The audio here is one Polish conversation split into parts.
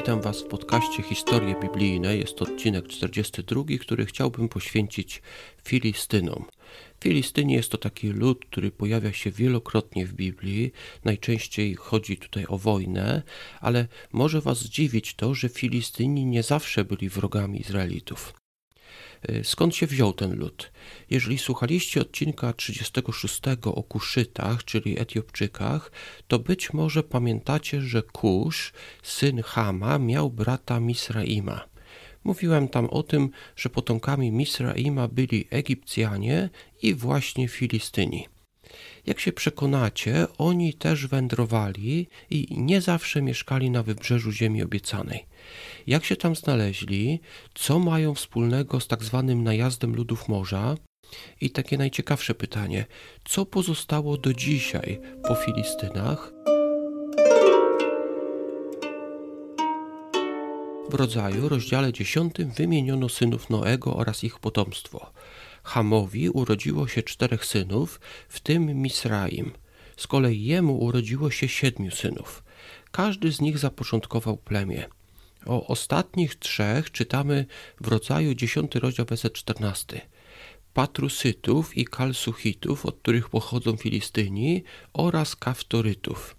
Witam Was w podcaście Historie Biblijne. Jest to odcinek 42, który chciałbym poświęcić Filistynom. Filistyni jest to taki lud, który pojawia się wielokrotnie w Biblii. Najczęściej chodzi tutaj o wojnę, ale może Was zdziwić to, że Filistyni nie zawsze byli wrogami Izraelitów. Y, skąd się wziął ten lud? Jeżeli słuchaliście odcinka 36 o Kuszytach, czyli Etiopczykach, to być może pamiętacie, że Kusz, syn Hama, miał brata Misraima. Mówiłem tam o tym, że potomkami Misraima byli Egipcjanie i właśnie Filistyni. Jak się przekonacie, oni też wędrowali i nie zawsze mieszkali na wybrzeżu Ziemi Obiecanej. Jak się tam znaleźli, co mają wspólnego z tak zwanym najazdem ludów morza? I takie najciekawsze pytanie, co pozostało do dzisiaj po Filistynach? W rodzaju, rozdziale 10 wymieniono synów Noego oraz ich potomstwo. Hamowi urodziło się czterech synów, w tym Misraim. Z kolei jemu urodziło się siedmiu synów. Każdy z nich zapoczątkował plemię. O ostatnich trzech czytamy w rodzaju 10 rozdział werset 14. Patrusytów i Kalsuchitów, od których pochodzą Filistyni, oraz Kaftorytów.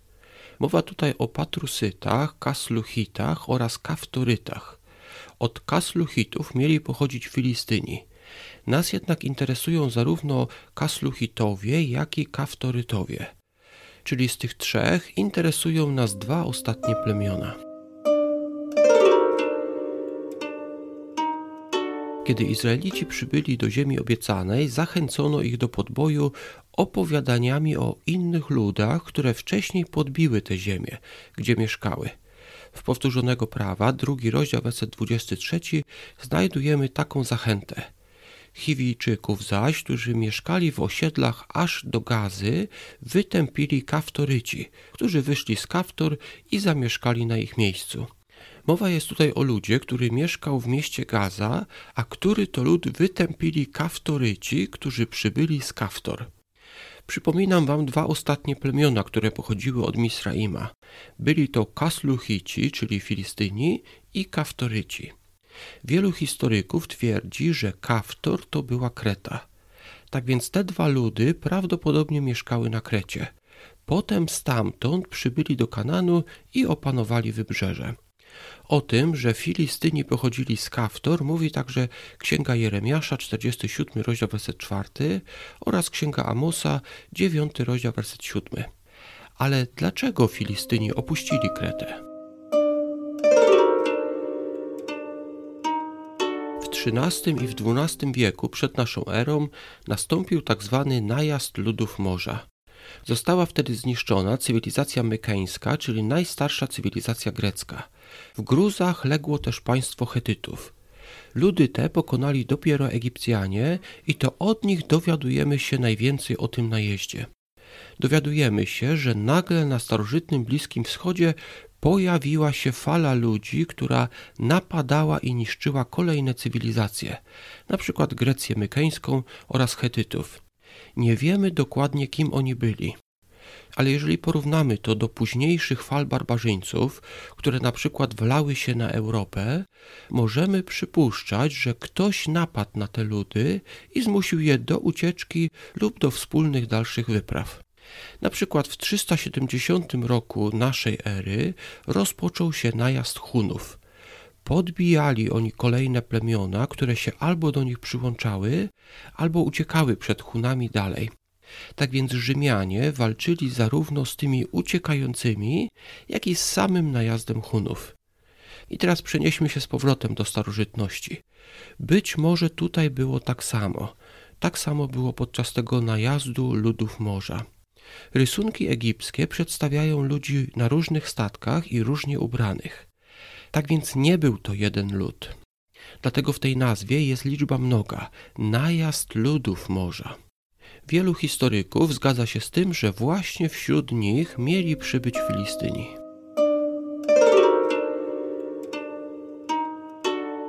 Mowa tutaj o Patrusytach, Kasluchitach oraz Kaftorytach. Od Kasluchitów mieli pochodzić Filistyni. Nas jednak interesują zarówno Kasluchitowie, jak i Kaftorytowie. Czyli z tych trzech interesują nas dwa ostatnie plemiona. Kiedy Izraelici przybyli do ziemi obiecanej, zachęcono ich do podboju opowiadaniami o innych ludach, które wcześniej podbiły tę ziemię, gdzie mieszkały. W powtórzonego prawa, drugi rozdział, werset 23, znajdujemy taką zachętę. Chiwijczyków zaś, którzy mieszkali w osiedlach aż do Gazy, wytępili Kaftoryci, którzy wyszli z Kaftor i zamieszkali na ich miejscu. Mowa jest tutaj o ludzie, który mieszkał w mieście Gaza, a który to lud wytępili Kaftoryci, którzy przybyli z Kaftor. Przypominam wam dwa ostatnie plemiona, które pochodziły od Misraima. Byli to Kasluchici, czyli Filistyni, i Kaftoryci. Wielu historyków twierdzi, że Kaftor to była Kreta. Tak więc te dwa ludy prawdopodobnie mieszkały na Krecie. Potem stamtąd przybyli do Kananu i opanowali wybrzeże. O tym, że Filistyni pochodzili z Kaftor, mówi także Księga Jeremiasza, 47 rozdział, werset 4 oraz Księga Amosa, 9 rozdział, werset 7. Ale dlaczego Filistyni opuścili Kretę? XIII i w XII wieku przed naszą erą nastąpił tak zwany najazd ludów morza. Została wtedy zniszczona cywilizacja mykeńska, czyli najstarsza cywilizacja grecka. W gruzach legło też państwo Hetytów. Ludy te pokonali dopiero Egipcjanie i to od nich dowiadujemy się najwięcej o tym najeździe. Dowiadujemy się, że nagle na starożytnym Bliskim Wschodzie pojawiła się fala ludzi, która napadała i niszczyła kolejne cywilizacje, przykład Grecję Mykeńską oraz Hetytów. Nie wiemy dokładnie, kim oni byli. Ale jeżeli porównamy to do późniejszych fal barbarzyńców, które na przykład wlały się na Europę, możemy przypuszczać, że ktoś napadł na te ludy i zmusił je do ucieczki lub do wspólnych dalszych wypraw. Na przykład w 370 roku naszej ery rozpoczął się najazd Hunów. Podbijali oni kolejne plemiona, które się albo do nich przyłączały, albo uciekały przed Hunami dalej. Tak więc Rzymianie walczyli zarówno z tymi uciekającymi, jak i z samym najazdem Hunów. I teraz przenieśmy się z powrotem do starożytności. Być może tutaj było tak samo. Tak samo było podczas tego najazdu ludów morza. Rysunki egipskie przedstawiają ludzi na różnych statkach i różnie ubranych. Tak więc nie był to jeden lud. Dlatego w tej nazwie jest liczba mnoga najazd ludów morza. Wielu historyków zgadza się z tym, że właśnie wśród nich mieli przybyć Filistyni.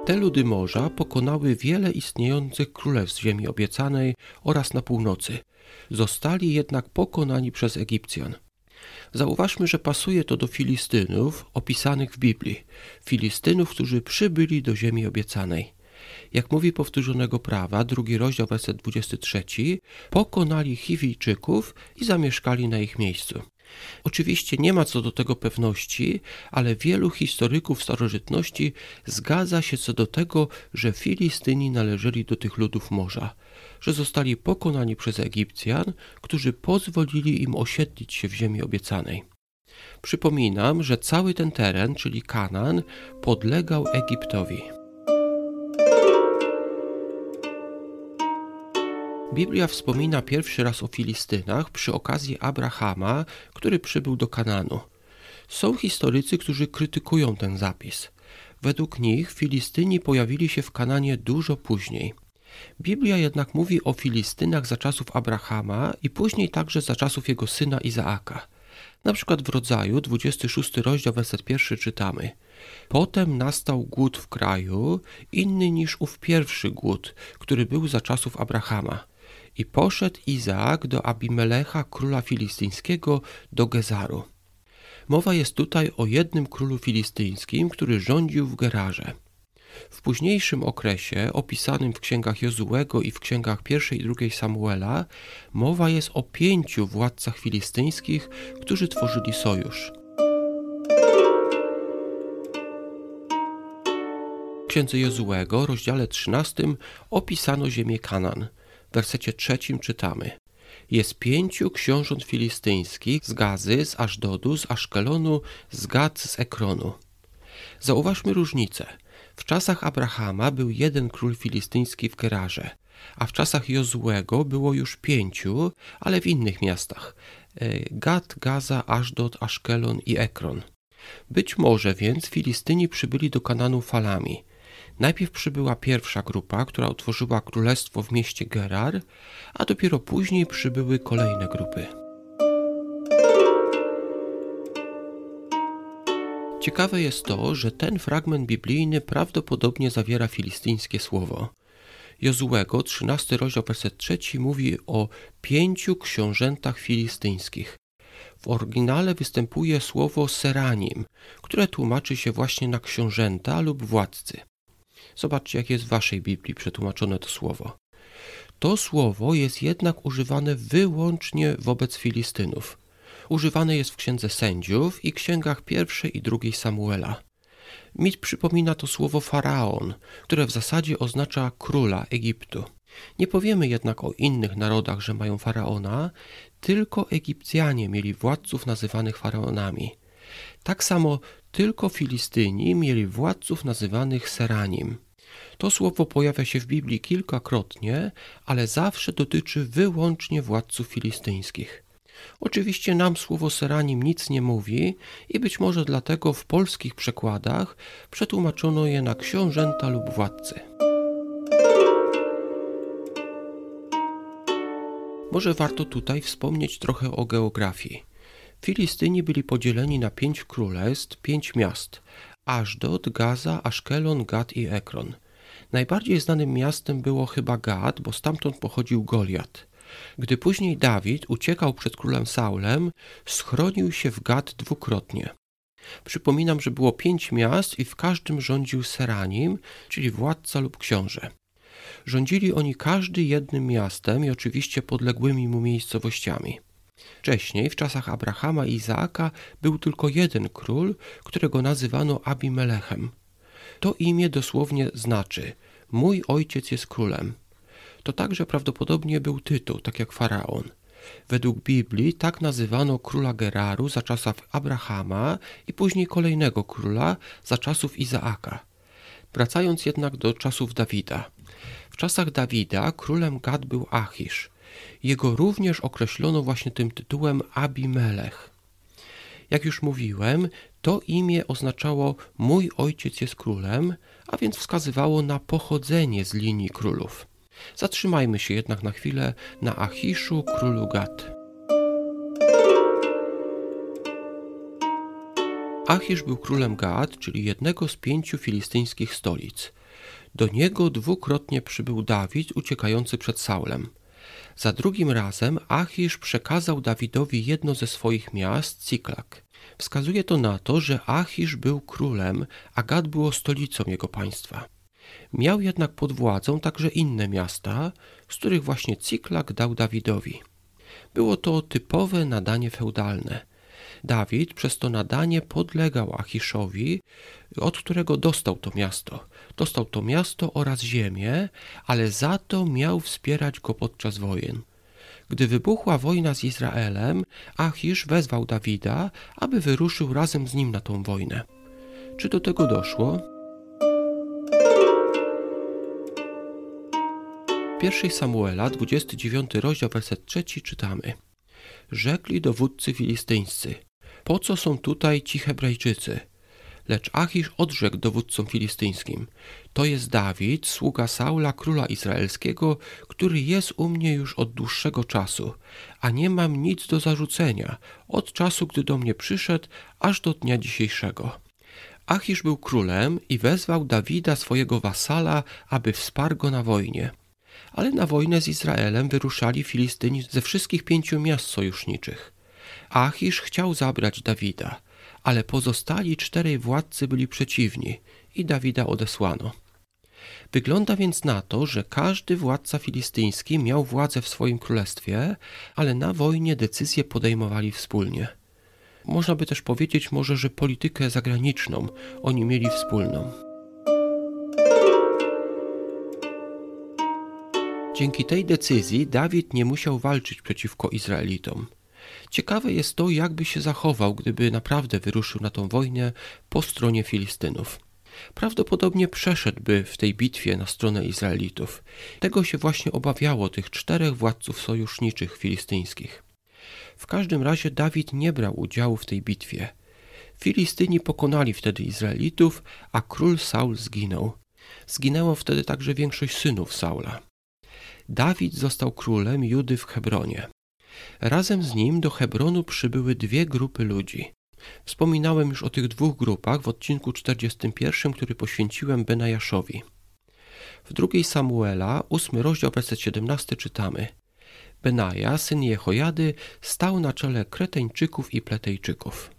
Te ludy morza pokonały wiele istniejących królestw ziemi obiecanej oraz na północy. Zostali jednak pokonani przez Egipcjan. Zauważmy, że pasuje to do Filistynów opisanych w Biblii. Filistynów, którzy przybyli do ziemi obiecanej. Jak mówi powtórzonego prawa, drugi rozdział, werset 23, pokonali Chiwijczyków i zamieszkali na ich miejscu. Oczywiście nie ma co do tego pewności, ale wielu historyków starożytności zgadza się co do tego, że Filistyni należeli do tych ludów morza, że zostali pokonani przez Egipcjan, którzy pozwolili im osiedlić się w ziemi obiecanej. Przypominam, że cały ten teren, czyli Kanaan, podlegał Egiptowi. Biblia wspomina pierwszy raz o Filistynach przy okazji Abrahama, który przybył do Kananu. Są historycy, którzy krytykują ten zapis. Według nich Filistyni pojawili się w Kananie dużo później. Biblia jednak mówi o Filistynach za czasów Abrahama i później także za czasów jego syna Izaaka. Na przykład w rodzaju 26 rozdział werset pierwszy czytamy Potem nastał głód w kraju, inny niż ów pierwszy głód, który był za czasów Abrahama. I poszedł Izaak do Abimelecha, króla filistyńskiego, do Gezaru. Mowa jest tutaj o jednym królu filistyńskim, który rządził w Gerarze. W późniejszym okresie, opisanym w księgach Jozułego i w księgach pierwszej i drugiej Samuela, mowa jest o pięciu władcach filistyńskich, którzy tworzyli sojusz. W księdze Jozułego, rozdziale 13, opisano ziemię Kanan – w wersecie trzecim czytamy jest pięciu książąt filistyńskich z Gazy, z Aszdodu, z Aszkelonu, z Gad, z Ekronu. Zauważmy różnicę. W czasach Abrahama był jeden król filistyński w Gerarze, a w czasach Jozułego było już pięciu, ale w innych miastach. E, Gad, Gaza, Aszdod, Aszkelon i Ekron. Być może więc Filistyni przybyli do Kananu falami – Najpierw przybyła pierwsza grupa, która utworzyła królestwo w mieście Gerar, a dopiero później przybyły kolejne grupy. Ciekawe jest to, że ten fragment biblijny prawdopodobnie zawiera filistyńskie słowo. Jozułego, 13 rozdział, werset 3 mówi o pięciu książętach filistyńskich. W oryginale występuje słowo seranim, które tłumaczy się właśnie na książęta lub władcy. Zobaczcie, jak jest w waszej Biblii przetłumaczone to słowo. To słowo jest jednak używane wyłącznie wobec Filistynów. Używane jest w Księdze Sędziów i księgach pierwszej i drugiej Samuela. Mi przypomina to słowo faraon, które w zasadzie oznacza króla Egiptu. Nie powiemy jednak o innych narodach, że mają faraona, tylko Egipcjanie mieli władców nazywanych faraonami. Tak samo tylko Filistyni mieli władców nazywanych Seranim. To słowo pojawia się w Biblii kilkakrotnie, ale zawsze dotyczy wyłącznie władców filistyńskich. Oczywiście nam słowo Seranim nic nie mówi i być może dlatego w polskich przekładach przetłumaczono je na książęta lub władcy. Może warto tutaj wspomnieć trochę o geografii. Filistyni byli podzieleni na pięć królestw, pięć miast: Ashdod, Gaza, Aszkelon, Gad i Ekron. Najbardziej znanym miastem było chyba Gad, bo stamtąd pochodził Goliat. Gdy później Dawid uciekał przed królem Saulem, schronił się w Gad dwukrotnie. Przypominam, że było pięć miast i w każdym rządził Seranim, czyli władca lub książę. Rządzili oni każdy jednym miastem i oczywiście podległymi mu miejscowościami. Wcześniej, w czasach Abrahama i Izaaka, był tylko jeden król, którego nazywano Abimelechem. To imię dosłownie znaczy Mój ojciec jest królem. To także prawdopodobnie był tytuł, tak jak faraon. Według Biblii tak nazywano króla Geraru za czasów Abrahama i później kolejnego króla za czasów Izaaka. Wracając jednak do czasów Dawida. W czasach Dawida królem Gad był Achisz. Jego również określono właśnie tym tytułem Abimelech. Jak już mówiłem, to imię oznaczało mój ojciec jest królem, a więc wskazywało na pochodzenie z linii królów. Zatrzymajmy się jednak na chwilę na Achiszu, królu Gad. Achisz był królem Gad, czyli jednego z pięciu filistyńskich stolic. Do niego dwukrotnie przybył Dawid uciekający przed Saulem. Za drugim razem Achisz przekazał Dawidowi jedno ze swoich miast, Ciklak. Wskazuje to na to, że Achisz był królem, a Gad było stolicą jego państwa. Miał jednak pod władzą także inne miasta, z których właśnie Ciklak dał Dawidowi. Było to typowe nadanie feudalne. Dawid przez to nadanie podlegał Achiszowi, od którego dostał to miasto. Dostał to miasto oraz ziemię, ale za to miał wspierać go podczas wojen. Gdy wybuchła wojna z Izraelem, Achisz wezwał Dawida, aby wyruszył razem z nim na tą wojnę. Czy do tego doszło? 1 Samuela, 29 rozdział, werset 3 czytamy. Rzekli dowódcy filistyńscy, po co są tutaj ci Hebrajczycy? Lecz Achisz odrzekł dowódcom filistyńskim: To jest Dawid, sługa Saula, króla izraelskiego, który jest u mnie już od dłuższego czasu, a nie mam nic do zarzucenia od czasu, gdy do mnie przyszedł, aż do dnia dzisiejszego. Achisz był królem i wezwał Dawida, swojego wasala, aby wsparł go na wojnie. Ale na wojnę z Izraelem wyruszali Filistyni ze wszystkich pięciu miast sojuszniczych. Achisz chciał zabrać Dawida, ale pozostali czterej władcy byli przeciwni i Dawida odesłano. Wygląda więc na to, że każdy władca filistyński miał władzę w swoim królestwie, ale na wojnie decyzje podejmowali wspólnie. Można by też powiedzieć może, że politykę zagraniczną oni mieli wspólną. Dzięki tej decyzji Dawid nie musiał walczyć przeciwko Izraelitom. Ciekawe jest to, jakby się zachował, gdyby naprawdę wyruszył na tą wojnę po stronie Filistynów. Prawdopodobnie przeszedłby w tej bitwie na stronę Izraelitów. Tego się właśnie obawiało tych czterech władców sojuszniczych filistyńskich. W każdym razie Dawid nie brał udziału w tej bitwie. Filistyni pokonali wtedy Izraelitów, a król Saul zginął. Zginęło wtedy także większość synów Saula. Dawid został królem Judy w Hebronie. Razem z nim do Hebronu przybyły dwie grupy ludzi. Wspominałem już o tych dwóch grupach w odcinku 41, który poświęciłem Benajaszowi. W drugiej Samuela, ósmy rozdział, werset 17 czytamy Benaja, syn Jehojady, stał na czele Kreteńczyków i Pletejczyków.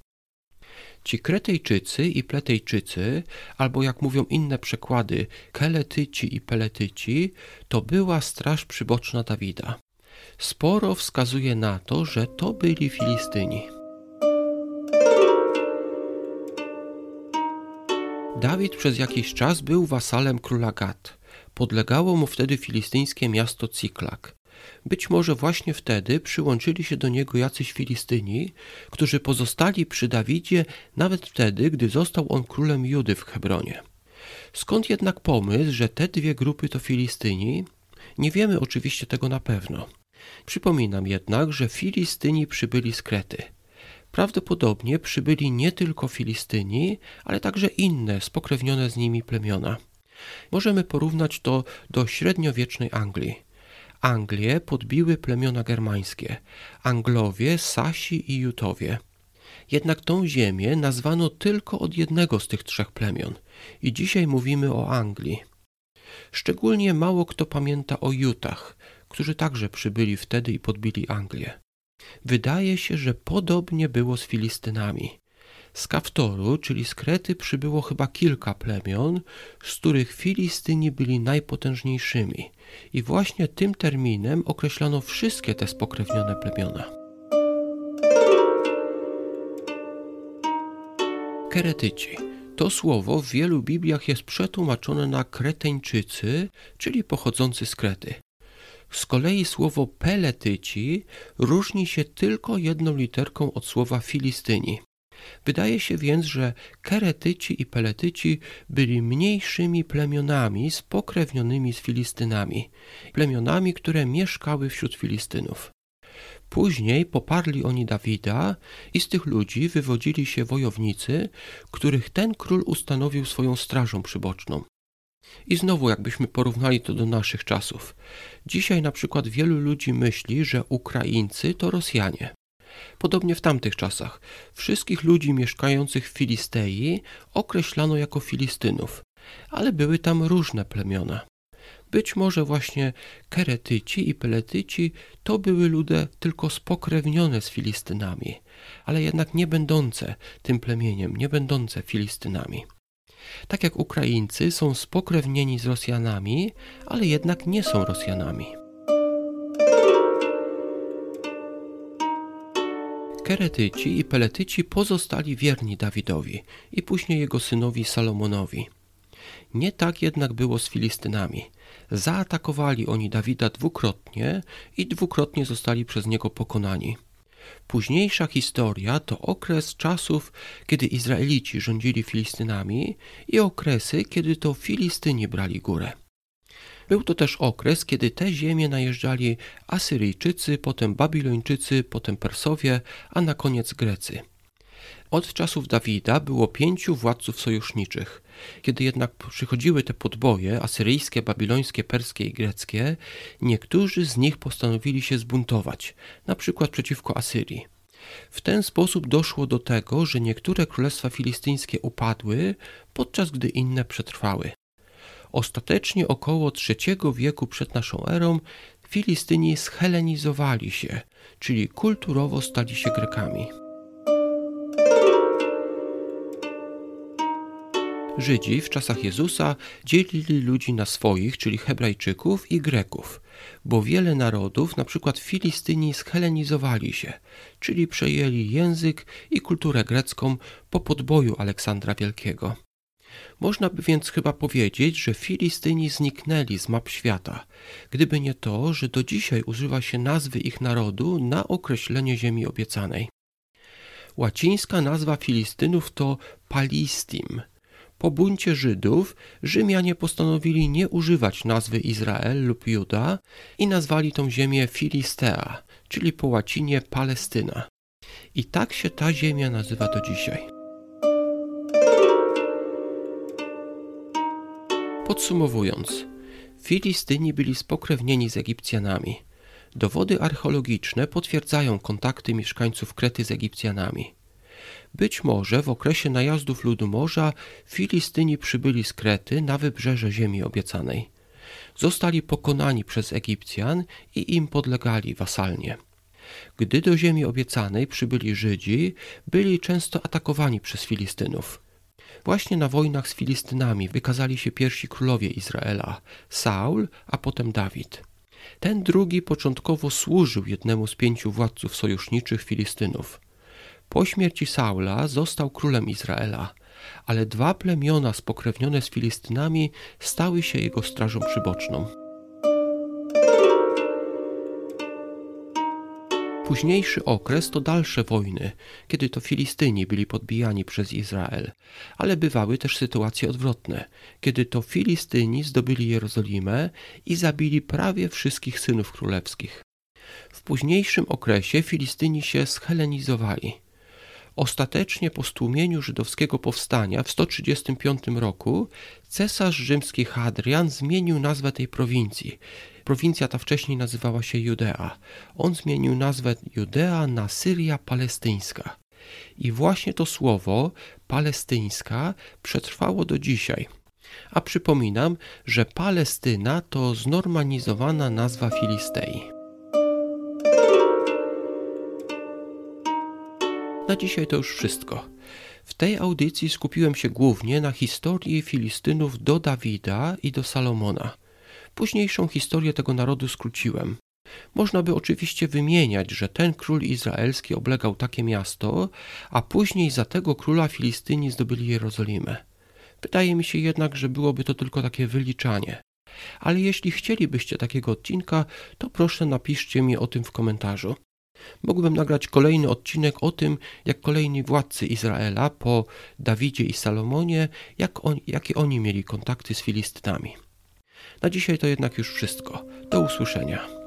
Ci Kretejczycy i Pletejczycy, albo jak mówią inne przekłady, Keletyci i Peletyci, to była straż przyboczna Dawida. Sporo wskazuje na to, że to byli Filistyni. Dawid przez jakiś czas był wasalem króla Gad. Podlegało mu wtedy filistyńskie miasto Ciklak. Być może właśnie wtedy przyłączyli się do niego jacyś Filistyni, którzy pozostali przy Dawidzie nawet wtedy, gdy został on królem Judy w Hebronie. Skąd jednak pomysł, że te dwie grupy to Filistyni? Nie wiemy oczywiście tego na pewno. Przypominam jednak, że Filistyni przybyli z Krety. Prawdopodobnie przybyli nie tylko Filistyni, ale także inne spokrewnione z nimi plemiona. Możemy porównać to do średniowiecznej Anglii. Anglię podbiły plemiona germańskie, Anglowie, Sasi i Jutowie. Jednak tą ziemię nazwano tylko od jednego z tych trzech plemion i dzisiaj mówimy o Anglii. Szczególnie mało kto pamięta o Jutach, którzy także przybyli wtedy i podbili Anglię. Wydaje się, że podobnie było z Filistynami. Z Kaftoru, czyli z Krety, przybyło chyba kilka plemion, z których Filistyni byli najpotężniejszymi. I właśnie tym terminem określano wszystkie te spokrewnione plemiona. Keretyci. To słowo w wielu Bibliach jest przetłumaczone na Kreteńczycy, czyli pochodzący z Krety. Z kolei słowo peletyci różni się tylko jedną literką od słowa filistyni. Wydaje się więc, że Keretyci i Peletyci byli mniejszymi plemionami spokrewnionymi z Filistynami, plemionami, które mieszkały wśród Filistynów. Później poparli oni Dawida i z tych ludzi wywodzili się wojownicy, których ten król ustanowił swoją strażą przyboczną. I znowu, jakbyśmy porównali to do naszych czasów. Dzisiaj na przykład wielu ludzi myśli, że Ukraińcy to Rosjanie. Podobnie w tamtych czasach wszystkich ludzi mieszkających w Filistei określano jako Filistynów, ale były tam różne plemiona. Być może właśnie Keretyci i Peletyci to były ludy tylko spokrewnione z Filistynami, ale jednak nie będące tym plemieniem, nie będące Filistynami. Tak jak Ukraińcy są spokrewnieni z Rosjanami, ale jednak nie są Rosjanami. Keretyci i Peletyci pozostali wierni Dawidowi i później jego synowi Salomonowi. Nie tak jednak było z Filistynami. Zaatakowali oni Dawida dwukrotnie i dwukrotnie zostali przez niego pokonani. Późniejsza historia to okres czasów, kiedy Izraelici rządzili Filistynami i okresy, kiedy to Filistyni brali górę. Był to też okres, kiedy te ziemie najeżdżali Asyryjczycy, potem Babilończycy, potem Persowie, a na koniec Grecy. Od czasów Dawida było pięciu władców sojuszniczych. Kiedy jednak przychodziły te podboje asyryjskie, babilońskie, perskie i greckie, niektórzy z nich postanowili się zbuntować, na przykład przeciwko Asyrii. W ten sposób doszło do tego, że niektóre królestwa filistyńskie upadły, podczas gdy inne przetrwały. Ostatecznie około III wieku przed naszą erą Filistyni schelenizowali się, czyli kulturowo stali się Grekami. Żydzi w czasach Jezusa dzielili ludzi na swoich, czyli Hebrajczyków i Greków, bo wiele narodów, na przykład Filistyni, schelenizowali się, czyli przejęli język i kulturę grecką po podboju Aleksandra Wielkiego. Można by więc chyba powiedzieć, że Filistyni zniknęli z map świata, gdyby nie to, że do dzisiaj używa się nazwy ich narodu na określenie ziemi obiecanej. Łacińska nazwa Filistynów to Palistim – po buncie Żydów Rzymianie postanowili nie używać nazwy Izrael lub Juda i nazwali tą ziemię Filistea, czyli po łacinie Palestyna. I tak się ta ziemia nazywa do dzisiaj. Podsumowując, Filistyni byli spokrewnieni z Egipcjanami. Dowody archeologiczne potwierdzają kontakty mieszkańców Krety z Egipcjanami. Być może w okresie najazdów ludu morza Filistyni przybyli z Krety na wybrzeże ziemi obiecanej. Zostali pokonani przez Egipcjan i im podlegali wasalnie. Gdy do ziemi obiecanej przybyli Żydzi, byli często atakowani przez Filistynów. Właśnie na wojnach z Filistynami wykazali się pierwsi królowie Izraela, Saul, a potem Dawid. Ten drugi początkowo służył jednemu z pięciu władców sojuszniczych Filistynów. Po śmierci Saula został królem Izraela, ale dwa plemiona spokrewnione z Filistynami stały się jego strażą przyboczną. Późniejszy okres to dalsze wojny, kiedy to Filistyni byli podbijani przez Izrael, ale bywały też sytuacje odwrotne, kiedy to Filistyni zdobyli Jerozolimę i zabili prawie wszystkich synów królewskich. W późniejszym okresie Filistyni się schelenizowali. Ostatecznie po stłumieniu żydowskiego powstania w 135 roku cesarz rzymski Hadrian zmienił nazwę tej prowincji. Prowincja ta wcześniej nazywała się Judea. On zmienił nazwę Judea na Syria Palestyńska. I właśnie to słowo palestyńska przetrwało do dzisiaj. A przypominam, że Palestyna to znormalizowana nazwa Filistei. Na dzisiaj to już wszystko. W tej audycji skupiłem się głównie na historii Filistynów do Dawida i do Salomona. Późniejszą historię tego narodu skróciłem. Można by oczywiście wymieniać, że ten król izraelski oblegał takie miasto, a później za tego króla Filistyni zdobyli Jerozolimę. Wydaje mi się jednak, że byłoby to tylko takie wyliczanie. Ale jeśli chcielibyście takiego odcinka, to proszę napiszcie mi o tym w komentarzu. Mógłbym nagrać kolejny odcinek o tym, jak kolejni władcy Izraela po Dawidzie i Salomonie, jak on, jakie oni mieli kontakty z Filistynami. Na dzisiaj to jednak już wszystko. Do usłyszenia.